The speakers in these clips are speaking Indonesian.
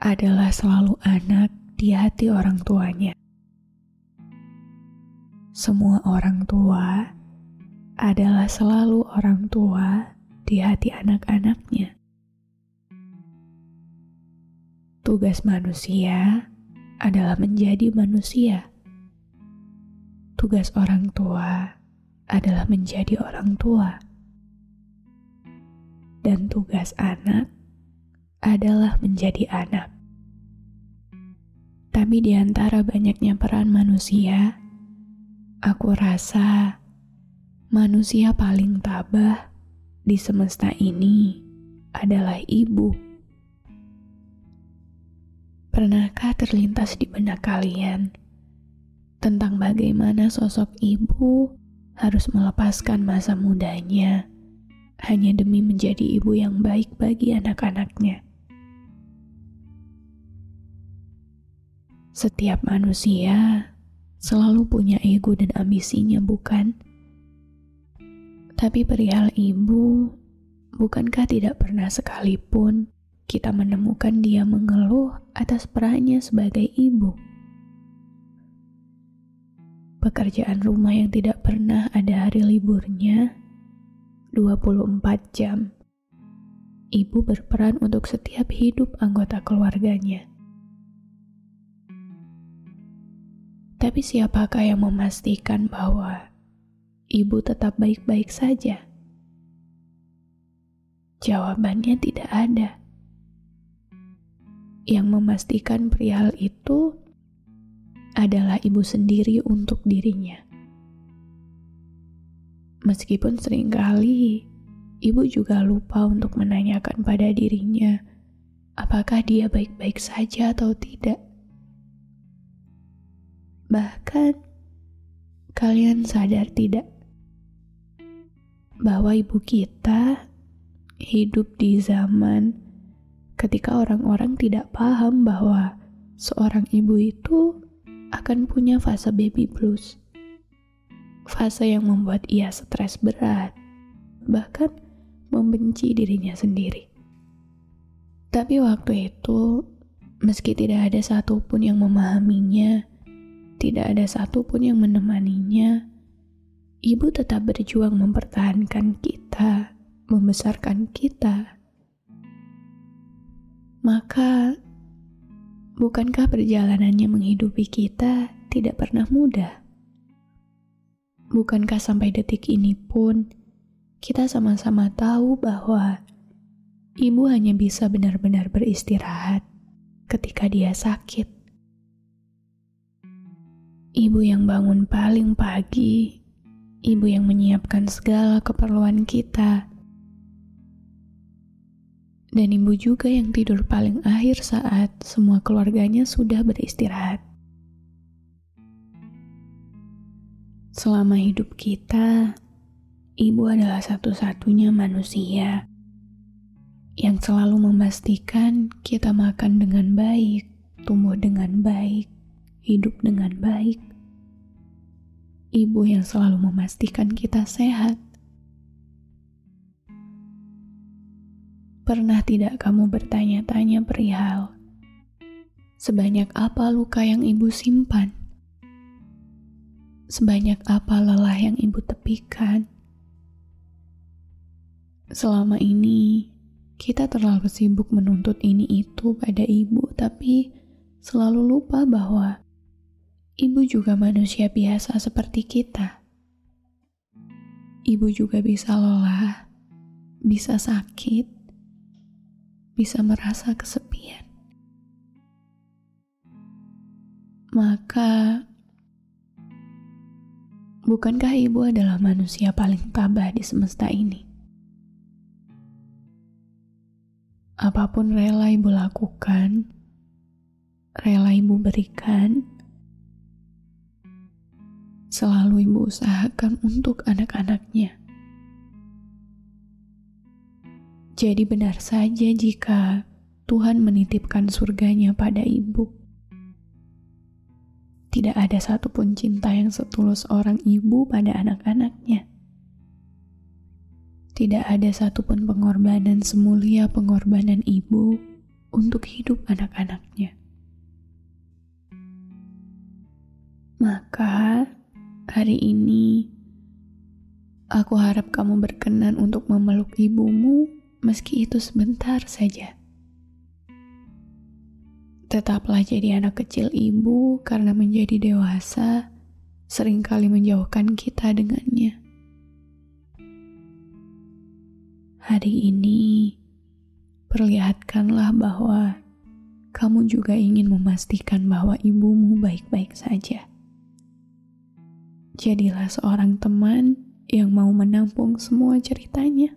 adalah selalu anak di hati orang tuanya. Semua orang tua adalah selalu orang tua di hati anak-anaknya. Tugas manusia adalah menjadi manusia. Tugas orang tua adalah menjadi orang tua. Dan tugas anak adalah menjadi anak. Tapi di antara banyaknya peran manusia, aku rasa manusia paling tabah di semesta ini adalah ibu. Pernahkah terlintas di benak kalian tentang bagaimana sosok ibu harus melepaskan masa mudanya hanya demi menjadi ibu yang baik bagi anak-anaknya? Setiap manusia selalu punya ego dan ambisinya, bukan? Tapi perihal ibu, bukankah tidak pernah sekalipun kita menemukan dia mengeluh atas perannya sebagai ibu? Pekerjaan rumah yang tidak pernah ada hari liburnya 24 jam. Ibu berperan untuk setiap hidup anggota keluarganya. Tapi siapakah yang memastikan bahwa ibu tetap baik-baik saja? Jawabannya tidak ada. Yang memastikan perihal itu adalah ibu sendiri untuk dirinya. Meskipun sering kali ibu juga lupa untuk menanyakan pada dirinya apakah dia baik-baik saja atau tidak. Bahkan, kalian sadar tidak bahwa ibu kita hidup di zaman ketika orang-orang tidak paham bahwa seorang ibu itu akan punya fase baby blues. Fase yang membuat ia stres berat, bahkan membenci dirinya sendiri. Tapi waktu itu, meski tidak ada satupun yang memahaminya, tidak ada satupun yang menemaninya, ibu tetap berjuang mempertahankan kita, membesarkan kita. Maka, bukankah perjalanannya menghidupi kita tidak pernah mudah? Bukankah sampai detik ini pun kita sama-sama tahu bahwa ibu hanya bisa benar-benar beristirahat ketika dia sakit? Ibu yang bangun paling pagi, ibu yang menyiapkan segala keperluan kita, dan ibu juga yang tidur paling akhir saat semua keluarganya sudah beristirahat. Selama hidup kita, ibu adalah satu-satunya manusia yang selalu memastikan kita makan dengan baik, tumbuh dengan baik, hidup dengan baik. Ibu yang selalu memastikan kita sehat. Pernah tidak kamu bertanya-tanya perihal sebanyak apa luka yang ibu simpan? Sebanyak apa lelah yang ibu tepikan? Selama ini, kita terlalu sibuk menuntut ini itu pada ibu, tapi selalu lupa bahwa ibu juga manusia biasa seperti kita. Ibu juga bisa lelah, bisa sakit, bisa merasa kesepian. Maka, bukankah ibu adalah manusia paling tabah di semesta ini? Apa pun rela ibu lakukan, rela ibu berikan, selalu ibu usahakan untuk anak-anaknya. Jadi benar saja jika Tuhan menitipkan surganya pada ibu tidak ada satupun cinta yang setulus orang ibu pada anak-anaknya. Tidak ada satupun pengorbanan semulia pengorbanan ibu untuk hidup anak-anaknya. Hari ini aku harap kamu berkenan untuk memeluk ibumu, meski itu sebentar saja. Tetaplah jadi anak kecil ibu karena menjadi dewasa sering kali menjauhkan kita dengannya. Hari ini, perlihatkanlah bahwa kamu juga ingin memastikan bahwa ibumu baik-baik saja. Jadilah seorang teman yang mau menampung semua ceritanya.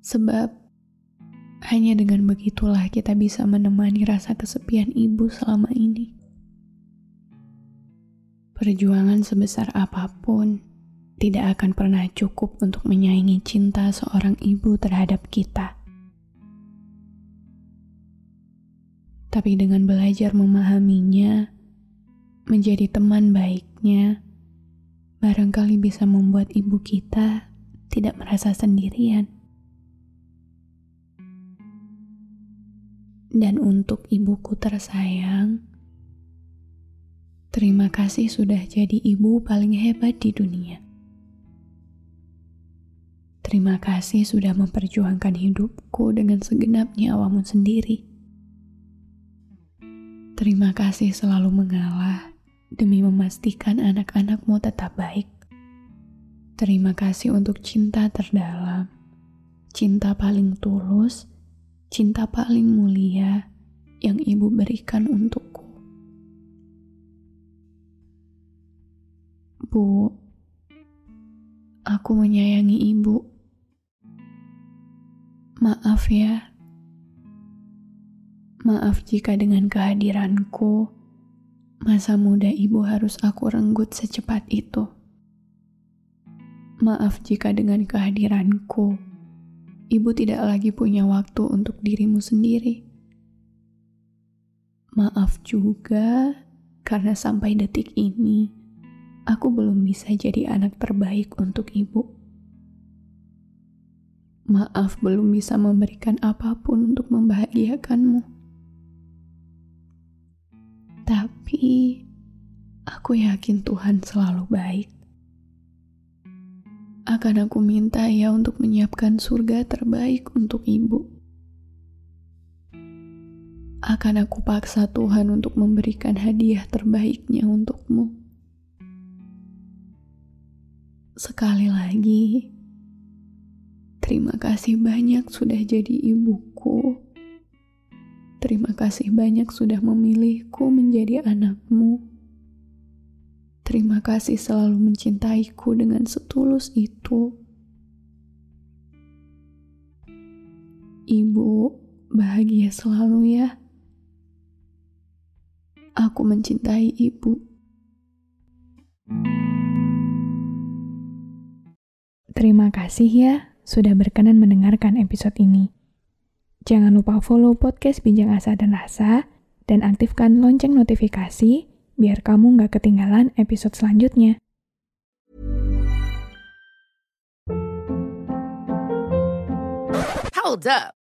Sebab hanya dengan begitulah kita bisa menemani rasa kesepian ibu selama ini. Perjuangan sebesar apa pun tidak akan pernah cukup untuk menyaingi cinta seorang ibu terhadap kita. Tapi dengan belajar memahaminya, menjadi teman baiknya, barangkali bisa membuat ibu kita tidak merasa sendirian. dan untuk ibuku tersayang, terima kasih sudah jadi ibu paling hebat di dunia. Terima kasih sudah memperjuangkan hidupku dengan segenap nyawamu sendiri. Terima kasih selalu mengalah demi memastikan anak-anakmu tetap baik. Terima kasih untuk cinta terdalam, cinta paling tulus, cinta paling mulia yang ibu berikan untukku. Bu, aku menyayangi ibu. Maaf ya. Maaf jika dengan kehadiranku, masa muda ibu harus aku renggut secepat itu. Maaf jika dengan kehadiranku, ibu tidak lagi punya waktu untuk dirimu sendiri. Maaf juga karena sampai detik ini aku belum bisa jadi anak terbaik untuk ibu. Maaf belum bisa memberikan apa pun untuk membahagiakanmu. Tapi aku yakin Tuhan selalu baik akan aku minta ya untuk menyiapkan surga terbaik untuk ibu. Akan aku paksa Tuhan untuk memberikan hadiah terbaiknya untukmu. Sekali lagi, terima kasih banyak sudah jadi ibuku. Terima kasih banyak sudah memilihku menjadi anakmu. Terima kasih selalu mencintaiku dengan setulus itu. Ibu, bahagia selalu ya. Aku mencintai ibu. Terima kasih ya sudah berkenan mendengarkan episode ini. Jangan lupa follow podcast Bincang Asa dan Rasa dan aktifkan lonceng notifikasi biar kamu nggak ketinggalan episode selanjutnya. Hold up.